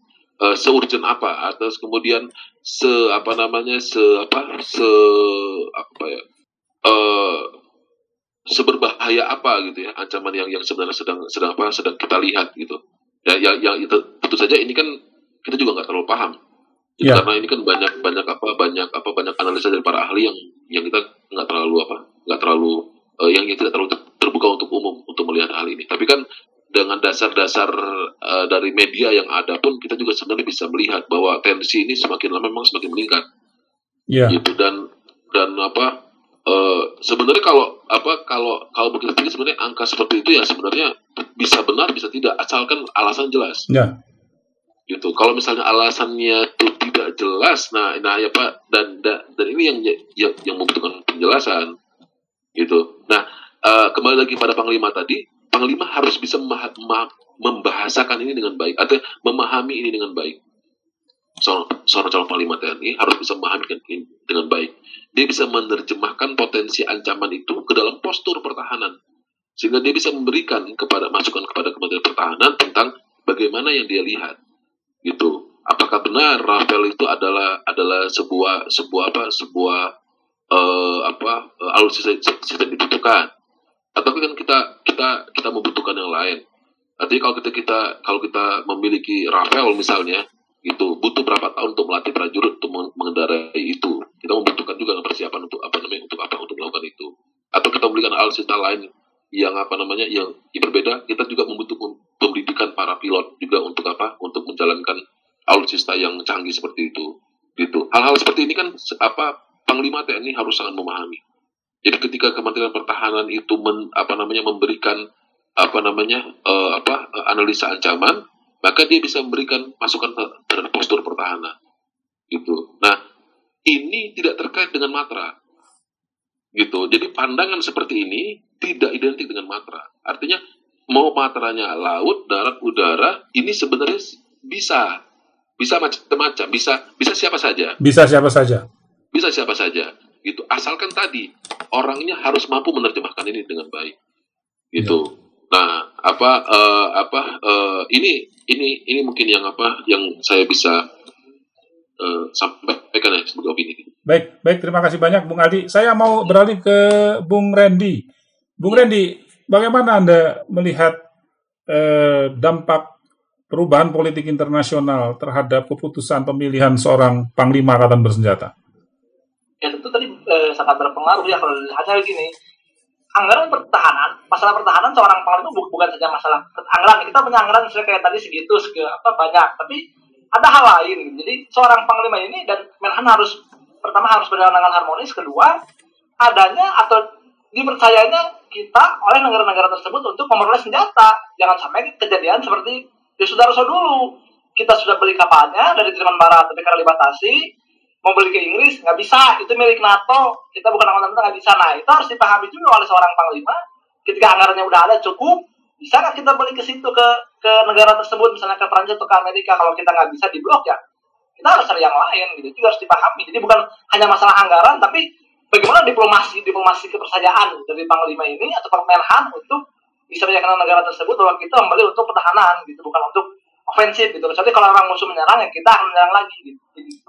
Eh, seurgent apa atau kemudian se apa namanya se apa se apa ya eh seberbahaya apa gitu ya ancaman yang yang sebenarnya sedang sedang apa sedang kita lihat gitu. Ya yang yang itu tentu saja ini kan kita juga nggak terlalu paham. Gitu, Ya. karena ini kan banyak banyak apa banyak apa banyak analisa dari para ahli yang yang kita nggak terlalu apa nggak terlalu eh, yang, yang tidak terlalu ter- terbuka untuk umum untuk melihat hal ini. Tapi kan dengan dasar-dasar eh, dari media yang ada pun kita juga sebenarnya bisa melihat bahwa tensi ini semakin lama memang semakin meningkat. Ya, gitu dan dan apa eh, sebenarnya kalau apa kalau kalau begitu sebenarnya angka seperti itu ya sebenarnya bisa benar bisa tidak asalkan alasan jelas. Ya, gitu. Kalau misalnya alasannya itu tidak jelas nah nah ya pak dan dan, dan ini yang, yang yang membutuhkan penjelasan. Gitu. Nah eh, kembali lagi pada panglima tadi panglima harus bisa membahasakan ini dengan baik atau memahami ini dengan baik. Seorang, seorang calon panglima TNI harus bisa memahami ini dengan baik. Dia bisa menerjemahkan potensi ancaman itu ke dalam postur pertahanan sehingga dia bisa memberikan kepada masukan kepada Kementerian Pertahanan tentang bagaimana yang dia lihat. Gitu. Apakah benar Rafael itu adalah adalah sebuah sebuah apa sebuah eh, apa eh, alutsista sistem dibutuhkan atau kan kita kita kita membutuhkan yang lain. Artinya kalau kita kita kalau kita memiliki Rafael misalnya itu butuh berapa tahun untuk melatih prajurit untuk meng- mengendarai itu. Kita membutuhkan juga persiapan untuk apa namanya untuk apa untuk melakukan itu. Atau kita memberikan alutsista lain yang apa namanya yang, berbeda kita juga membutuhkan pendidikan para pilot juga untuk apa untuk menjalankan alutsista yang canggih seperti itu. Gitu. Hal-hal seperti ini kan apa panglima TNI harus sangat memahami jadi ketika Kementerian Pertahanan itu men, apa namanya memberikan apa namanya eh, apa eh, analisa ancaman maka dia bisa memberikan masukan ter- terhadap postur pertahanan. Gitu. Nah ini tidak terkait dengan matra. Gitu. Jadi pandangan seperti ini tidak identik dengan matra. Artinya mau matranya laut darat udara ini sebenarnya bisa. Bisa macam-macam bisa bisa siapa saja. Bisa siapa saja. bisa siapa saja. Gitu. Asalkan tadi orangnya harus mampu menerjemahkan ini dengan baik gitu nah apa eh, apa eh, ini ini ini mungkin yang apa yang saya bisa eh, sampaikan ya sebagai opini Baik, baik, terima kasih banyak Bung Aldi. Saya mau beralih ke Bung Randy. Bung Randy, bagaimana Anda melihat eh, dampak perubahan politik internasional terhadap keputusan pemilihan seorang panglima angkatan bersenjata? ya tentu sangat berpengaruh ya kalau hasil gini. Anggaran pertahanan masalah pertahanan seorang panglima bu- bukan saja masalah anggaran. Kita punya anggaran misalnya kayak tadi segitu segi apa banyak. Tapi ada hal lain. Jadi seorang panglima ini dan Menhan harus pertama harus berjalan dengan harmonis kedua adanya atau dipercayanya kita oleh negara-negara tersebut untuk memperoleh senjata. Jangan sampai kejadian seperti di Sudarso dulu. Kita sudah beli kapalnya dari Jerman Barat tapi karena dibatasi mau beli ke Inggris nggak bisa. Itu milik NATO kita bukan kita nggak bisa. Nah itu harus dipahami juga oleh seorang panglima. Ketika anggarannya udah ada cukup. Bisa nggak kita beli ke situ ke ke negara tersebut misalnya ke Prancis atau ke Amerika kalau kita nggak bisa di blok ya kita harus cari yang lain gitu. Itu harus dipahami. Jadi bukan hanya masalah anggaran tapi bagaimana diplomasi diplomasi kepercayaan dari panglima ini atau Menhan untuk bisa meyakinkan negara tersebut bahwa kita kembali untuk pertahanan gitu. Bukan untuk ofensif gitu kecuali kalau orang musuh menyerang ya kita akan menyerang lagi gitu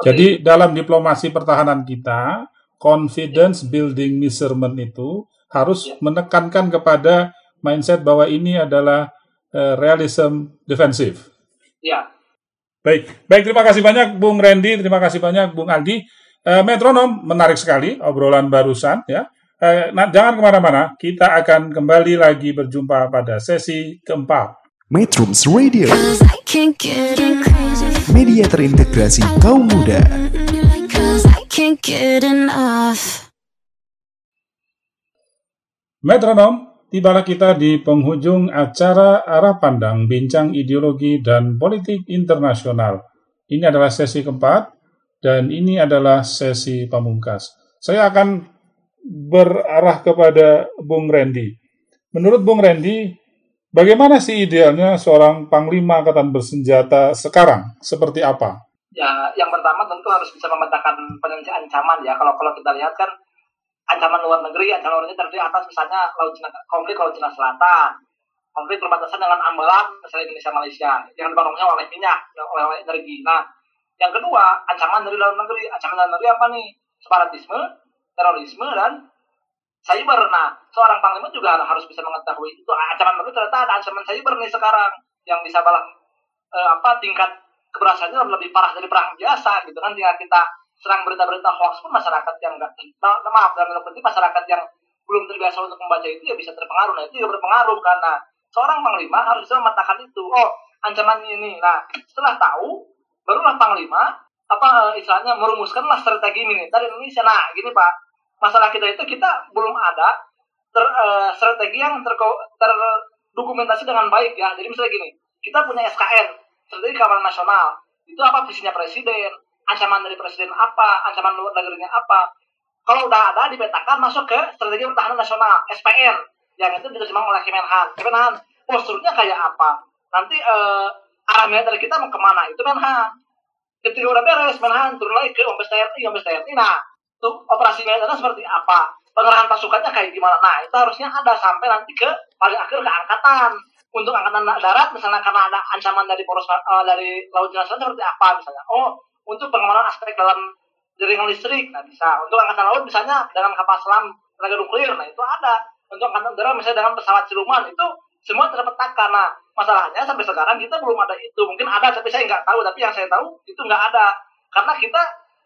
Jadi dalam diplomasi pertahanan kita, confidence building measurement itu harus Ya. menekankan kepada mindset bahwa ini adalah eh, realism defensif. ya Baik, baik terima kasih banyak Bung Randy, terima kasih banyak Bung Aldi. Eh, metronom menarik sekali obrolan barusan ya. Eh, nah, jangan ke mana-mana, kita akan kembali lagi berjumpa pada sesi keempat. Metrums Radio, media terintegrasi kaum muda. Metronom, tibalah kita di penghujung acara Arah Pandang Bincang Ideologi dan Politik Internasional. Ini adalah sesi keempat, dan ini adalah sesi pamungkas. Saya akan berarah kepada Bung Randy. Menurut Bung Randy, bagaimana sih idealnya seorang Panglima Angkatan Bersenjata sekarang? Seperti apa? ya yang pertama tentu harus bisa memetakan potensi ancaman ya kalau kalau kita lihat kan ancaman luar negeri ancaman luar negeri terdiri atas misalnya laut Cina, konflik laut Cina Selatan konflik perbatasan dengan ambalan misalnya Indonesia Malaysia yang dibangunnya oleh minyak oleh, oleh energi nah yang kedua ancaman dari luar negeri ancaman luar negeri apa nih separatisme terorisme dan cyber. Nah seorang panglima juga harus bisa mengetahui itu. Ancaman baru ternyata ada ancaman cyber nih sekarang yang bisa balas eh, apa tingkat keberhasilannya lebih parah dari perang biasa gitu kan. Tinggal kita serang berita-berita hoax pun masyarakat yang enggak maaf dalam kutip masyarakat yang belum terbiasa untuk membaca itu ya bisa terpengaruh. Nah itu juga berpengaruh karena seorang panglima harus bisa memetakan itu. Oh ancaman ini. Nah setelah tahu barulah panglima apa eh, istilahnya merumuskanlah strategi militer Indonesia. Nah gini pak masalah kita itu kita belum ada ter, eh, strategi yang terko- terdokumentasi dengan baik ya. Jadi misalnya gini kita punya SKN strategi keamanan nasional. Itu apa visinya presiden ancaman dari presiden apa ancaman luar negerinya apa. Kalau udah ada dipetakan masuk ke strategi pertahanan nasional SPN yang itu diterjemahkan oleh Kemenhan. Kemenhan posturnya kayak apa? Nanti eh, arah militer kita mau ke mana? Itu Menhan. Ketika udah beres Menhan turun lagi ke Mabes TNI Mabes TNI nah tuh operasi militernya seperti apa? Pengerahan pasukannya kayak gimana? Nah itu harusnya ada sampai nanti ke paling akhir ke angkatan. Untuk angkatan darat misalnya karena ada ancaman dari poros eh, dari laut Selatan seperti apa misalnya. Oh untuk pengamanan aspek dalam jaringan listrik nah bisa. Untuk angkatan laut misalnya dengan kapal selam tenaga nuklir nah itu ada. Untuk angkatan udara misalnya dengan pesawat siluman itu semua terpetakan nah masalahnya sampai sekarang kita belum ada itu. Mungkin ada tapi saya nggak tahu. Tapi yang saya tahu itu nggak ada. Karena kita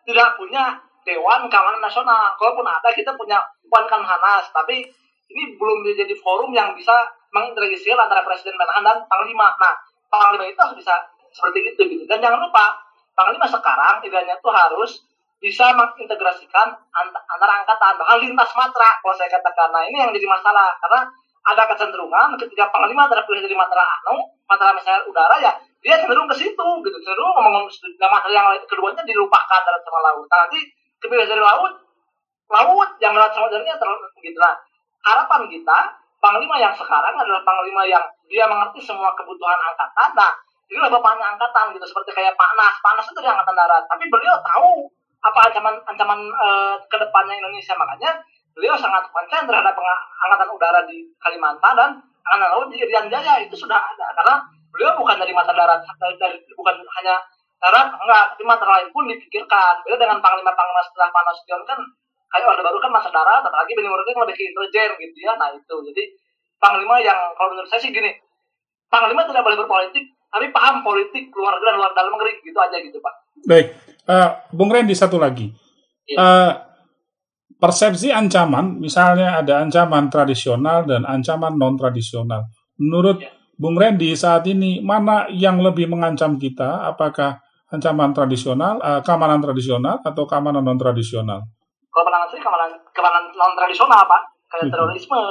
tidak punya Dewan Keamanan Nasional kalaupun ada kita punya Puan Kamhanas tapi ini belum menjadi forum yang bisa mengintegrasi antara Presiden Menhan dan Panglima. Nah, Panglima itu harus bisa seperti itu gitu. Dan jangan lupa, Panglima sekarang idealnya itu harus bisa mengintegrasikan ant- antara angkatan, bahkan lintas matra kalau saya katakan. Nah, ini yang jadi masalah karena ada kecenderungan ketika Panglima terpilih dari matra anu, matra misalnya udara ya, dia cenderung ke situ gitu, cenderung ngomong nah, matra yang keduanya dilupakan darat sama laut. Nah, nanti kepilih dari laut, laut yang darat sama udaranya terlalu gitu lah. Harapan kita Panglima yang sekarang adalah Panglima yang dia mengerti semua kebutuhan angkatan. Nah, inilah bapaknya angkatan gitu seperti kayak Pak Nas. Pak Nas itu dari angkatan darat, tapi beliau tahu apa ancaman ancaman eh, ke depannya Indonesia makanya beliau sangat konsen terhadap angkatan udara di Kalimantan dan angkatan laut di Irian Jaya itu sudah ada karena beliau bukan dari mata darat dari- bukan hanya darat enggak tapi mata lain pun dipikirkan beliau dengan panglima panglima setelah Pak Nasution kan kayak orde baru kan masa darat apalagi Benny Murni kan lebih ke intelijen gitu ya nah itu jadi panglima yang kalau menurut saya sih gini panglima tidak boleh berpolitik tapi paham politik luar negeri dan luar dalam negeri gitu aja gitu pak Baik, Eh, Bung Randy satu lagi. Eh, persepsi ancaman, misalnya ada ancaman tradisional dan ancaman non tradisional. Menurut Ya. Bung Randy saat ini mana yang lebih mengancam kita? Apakah ancaman tradisional, eh, keamanan tradisional atau keamanan non tradisional? kalau sendiri keamanan keamanan non tradisional pak. Kayak Mhm. terorisme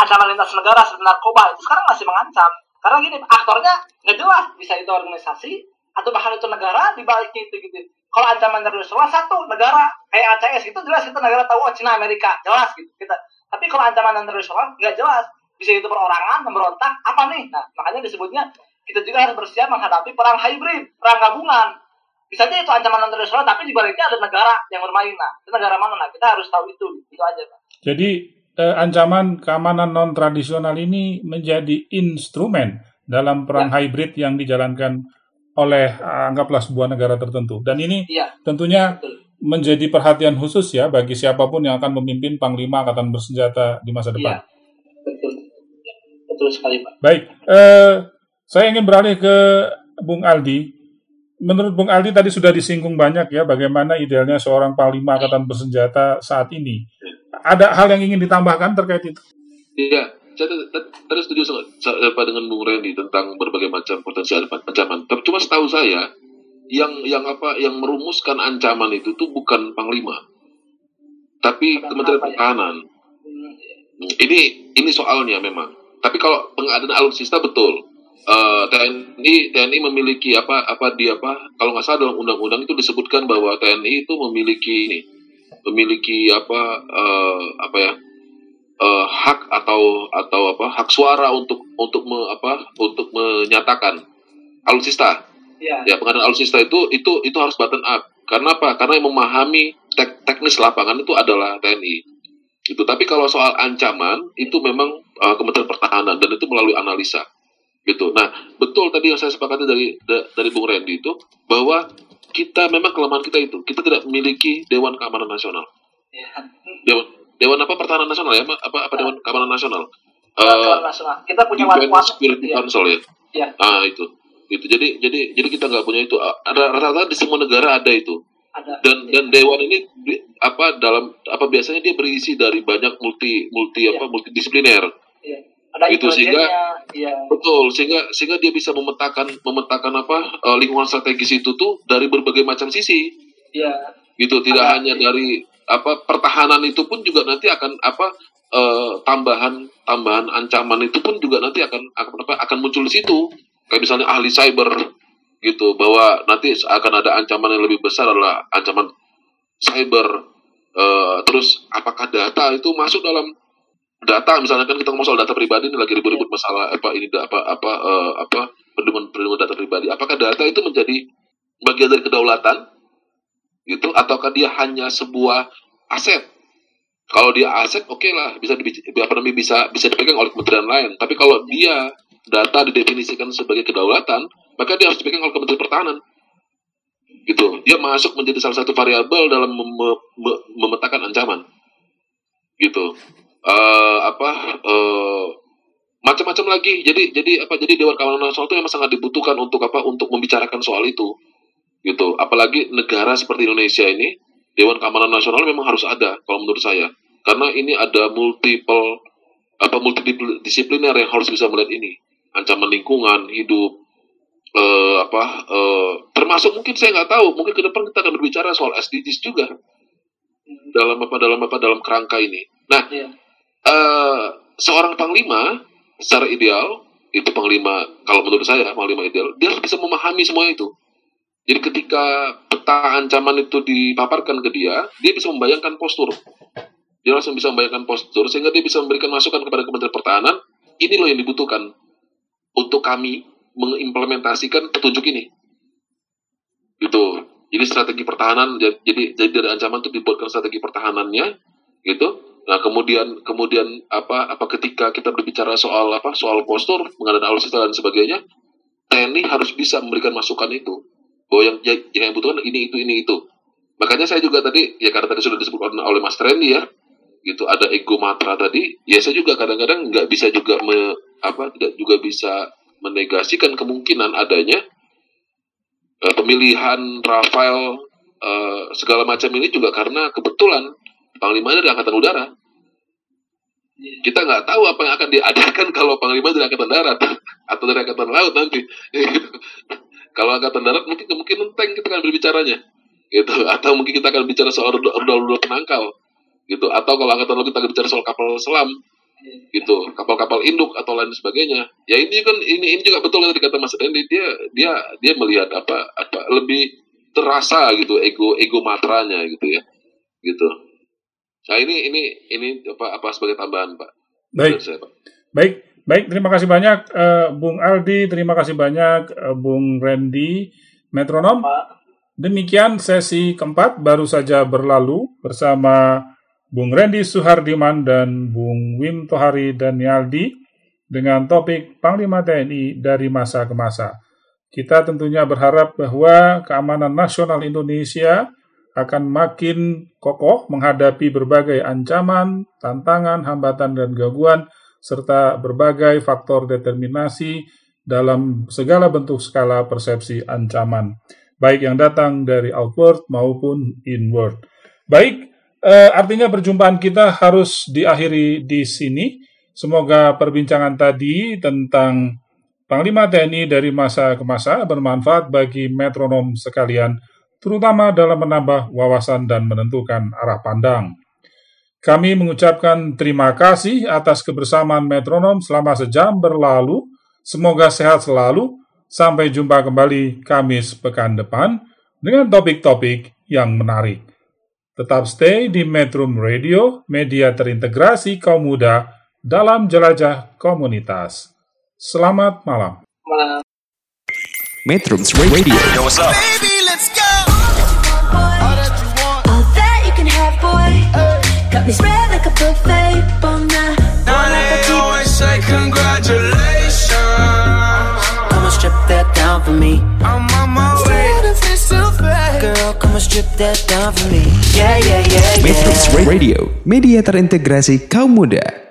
ancaman lintas negara seperti narkoba itu sekarang masih mengancam. Karena gini aktornya nggak jelas bisa itu organisasi atau bahkan itu negara di baliknya itu gitu. Kalau ancaman tradisional satu negara kayak ACS itu jelas kita negara tahu oh Cina Amerika jelas gitu. Kita tapi kalau ancaman non tradisional nggak jelas. Bisa itu perorangan pemberontak apa nih? Nah makanya disebutnya kita juga harus bersiap menghadapi perang hybrid perang gabungan bisa aja itu ancaman non tradisional tapi di baliknya ada negara yang bermain nah itu negara mana nah kita harus tahu itu itu aja pak Jadi eh, ancaman keamanan non tradisional ini menjadi instrumen dalam perang hybrid yang dijalankan oleh eh, anggaplah sebuah negara tertentu. Dan ini Iya, tentunya betul. menjadi perhatian khusus ya bagi siapa pun yang akan memimpin panglima angkatan bersenjata di masa depan. Iya, betul. Ya, betul sekali, Pak. Baik, eh, saya ingin beralih ke Bung Aldi. Menurut Bung Aldi tadi sudah disinggung banyak ya bagaimana idealnya seorang panglima angkatan bersenjata saat ini. Ada hal yang ingin ditambahkan terkait itu? Iya, saya tadi- setuju sama, dengan Bung Randy tentang berbagai macam potensi ancaman. Tapi cuma setahu saya, yang yang apa yang merumuskan ancaman itu tuh bukan panglima, tapi Kementerian ya? Pertahanan. Iya. Hmm, Ini ini soalnya memang. Tapi kalau pengadaan alutsista betul. Eh, TNI TNI memiliki apa apa di apa kalau nggak salah dalam undang-undang itu disebutkan bahwa TNI itu memiliki ini memiliki apa eh, apa ya eh, hak atau atau apa hak suara untuk untuk me, apa untuk menyatakan. Alutsista? Iya, ya pengadaan alutsista itu itu itu harus button up. Karena apa? Karena yang memahami tek- teknis lapangan itu adalah TNI itu tapi kalau soal ancaman itu memang uh, Kementerian Pertahanan dan itu melalui analisa gitu nah betul tadi yang saya sepakati dari da- dari Bung Randy itu bahwa kita memang kelemahan kita itu kita tidak memiliki Dewan Keamanan Nasional iya. Dewan Dewan apa Pertahanan Nasional ya apa apa Dewan Keamanan Nasional Dewan Eh, Keamanan Nasional. Kita punya Defense wadah Security Iya. Council ya Iya. ah itu itu jadi jadi jadi kita nggak punya itu ada rata-rata di semua negara ada itu Ada. dan dan dewan ini apa dalam apa biasanya dia berisi dari banyak multi multi Iya. apa multidisipliner. Ada Itu sehingga- Iya. betul sehingga sehingga dia bisa memetakan memetakan apa eh, lingkungan strategis itu tuh dari berbagai macam sisi Iya. gitu tidak Ada- hanya dari apa pertahanan itu pun juga nanti akan apa eh, tambahan tambahan ancaman itu pun juga nanti akan akan apa akan muncul di situ kayak misalnya ahli cyber gitu bahwa nanti akan ada ancaman yang lebih besar adalah ancaman cyber Eh, terus apakah data itu masuk dalam data misalnya kan kita ngomong soal data pribadi ini lagi ribut-ribut masalah apa ini apa apa eh, apa perlindungan perlindungan data pribadi. Apakah data itu menjadi bagian dari kedaulatan? Gitu ataukah dia hanya sebuah aset? Kalau dia aset oke lah bisa dibic- apa namanya bisa bisa dipegang oleh kementerian lain. Tapi kalau dia data didefinisikan sebagai kedaulatan maka dia harus dipegang oleh kementerian pertahanan. Gitu dia masuk menjadi salah satu variabel dalam mem- mem- memetakan ancaman. Gitu Eh apa eh macam-macam lagi. Jadi jadi apa jadi dewan keamanan nasional itu memang sangat dibutuhkan untuk apa untuk membicarakan soal itu gitu. Apalagi negara seperti Indonesia ini dewan keamanan nasional memang harus ada kalau menurut saya. Karena ini ada multiple apa multidisipliner yang harus bisa melihat ini. Ancaman lingkungan hidup eh, apa eh, termasuk mungkin saya nggak tahu mungkin ke depan kita akan berbicara soal SDGs juga. Dalam apa dalam apa dalam kerangka ini. Nah Iya. Eh, seorang panglima secara ideal itu panglima kalau menurut saya panglima ideal dia harus bisa memahami semua itu. Jadi ketika peta ancaman itu dipaparkan ke dia dia bisa membayangkan postur. Dia langsung bisa membayangkan postur sehingga dia bisa memberikan masukan kepada Kementerian Pertahanan ini loh yang dibutuhkan untuk kami mengimplementasikan petunjuk ini. Gitu. Jadi strategi pertahanan jadi jadi dari ancaman itu dibuatkan strategi pertahanannya gitu nah kemudian kemudian apa apa ketika kita berbicara soal apa soal postur pengadaan alutsista dan sebagainya TNI harus bisa memberikan masukan itu. Bahwa yang yang yang dibutuhkan ini itu ini itu. Makanya saya juga tadi ya karena tadi sudah disebutkan oleh Mas Trendy ya gitu ada ego matra tadi ya saya juga kadang-kadang nggak bisa juga me, apa tidak juga bisa menegasikan kemungkinan adanya eh, pemilihan Rafael eh, segala macam ini juga karena kebetulan panglimanya dari angkatan udara kita nggak tahu apa yang akan diadakan kalau panglima dari angkatan darat. Atau dari angkatan laut nanti. Kalau angkatan darat mungkin kemungkinan tank kita akan berbicaranya. Gitu. Atau mungkin kita akan bicara soal rudal-rudal penangkal. Gitu. Atau kalau angkatan laut kita akan bicara soal kapal selam. Gitu. Kapal-kapal induk atau lain sebagainya. Ya ini kan ini ini juga betul tadi kata Mas Randy. Dia dia dia melihat apa apa lebih terasa gitu ego ego matranya gitu ya. Gitu nah ini ini ini apa apa sebagai tambahan Pak Baik. Saya, Pak. Baik, baik. Terima kasih banyak eh, Bung Aldi, terima kasih banyak eh, Bung Randy, Metronom. Pak. Demikian sesi keempat baru saja berlalu bersama Bung Randy Suhardiman dan Bung Wim Tohari Danialdi dengan topik Panglima TNI dari masa ke masa. Kita tentunya berharap bahwa keamanan nasional Indonesia akan makin kokoh menghadapi berbagai ancaman, tantangan, hambatan, dan gangguan, serta berbagai faktor determinasi dalam segala bentuk skala persepsi ancaman, baik yang datang dari outward maupun inward. Baik, eh, artinya perjumpaan kita harus diakhiri di sini. Semoga perbincangan tadi tentang Panglima TNI dari masa ke masa bermanfaat bagi metronom sekalian, terutama dalam menambah wawasan dan menentukan arah pandang. Kami mengucapkan terima kasih atas kebersamaan metronom selama sejam berlalu. Semoga sehat selalu. Sampai jumpa kembali Kamis pekan depan dengan topik-topik yang menarik. Tetap stay di Metrum Radio, media terintegrasi kaum muda dalam jelajah komunitas. Selamat malam. Metrums Radio All that you can have, boy. Got me spread like a buffet. Bon Now they always say congratulations. Come and strip that down for me. I'm on my way. Girl, come and strip that down for me. Yeah, yeah, yeah, Metrums yeah. Radio, media terintegrasi kaum muda.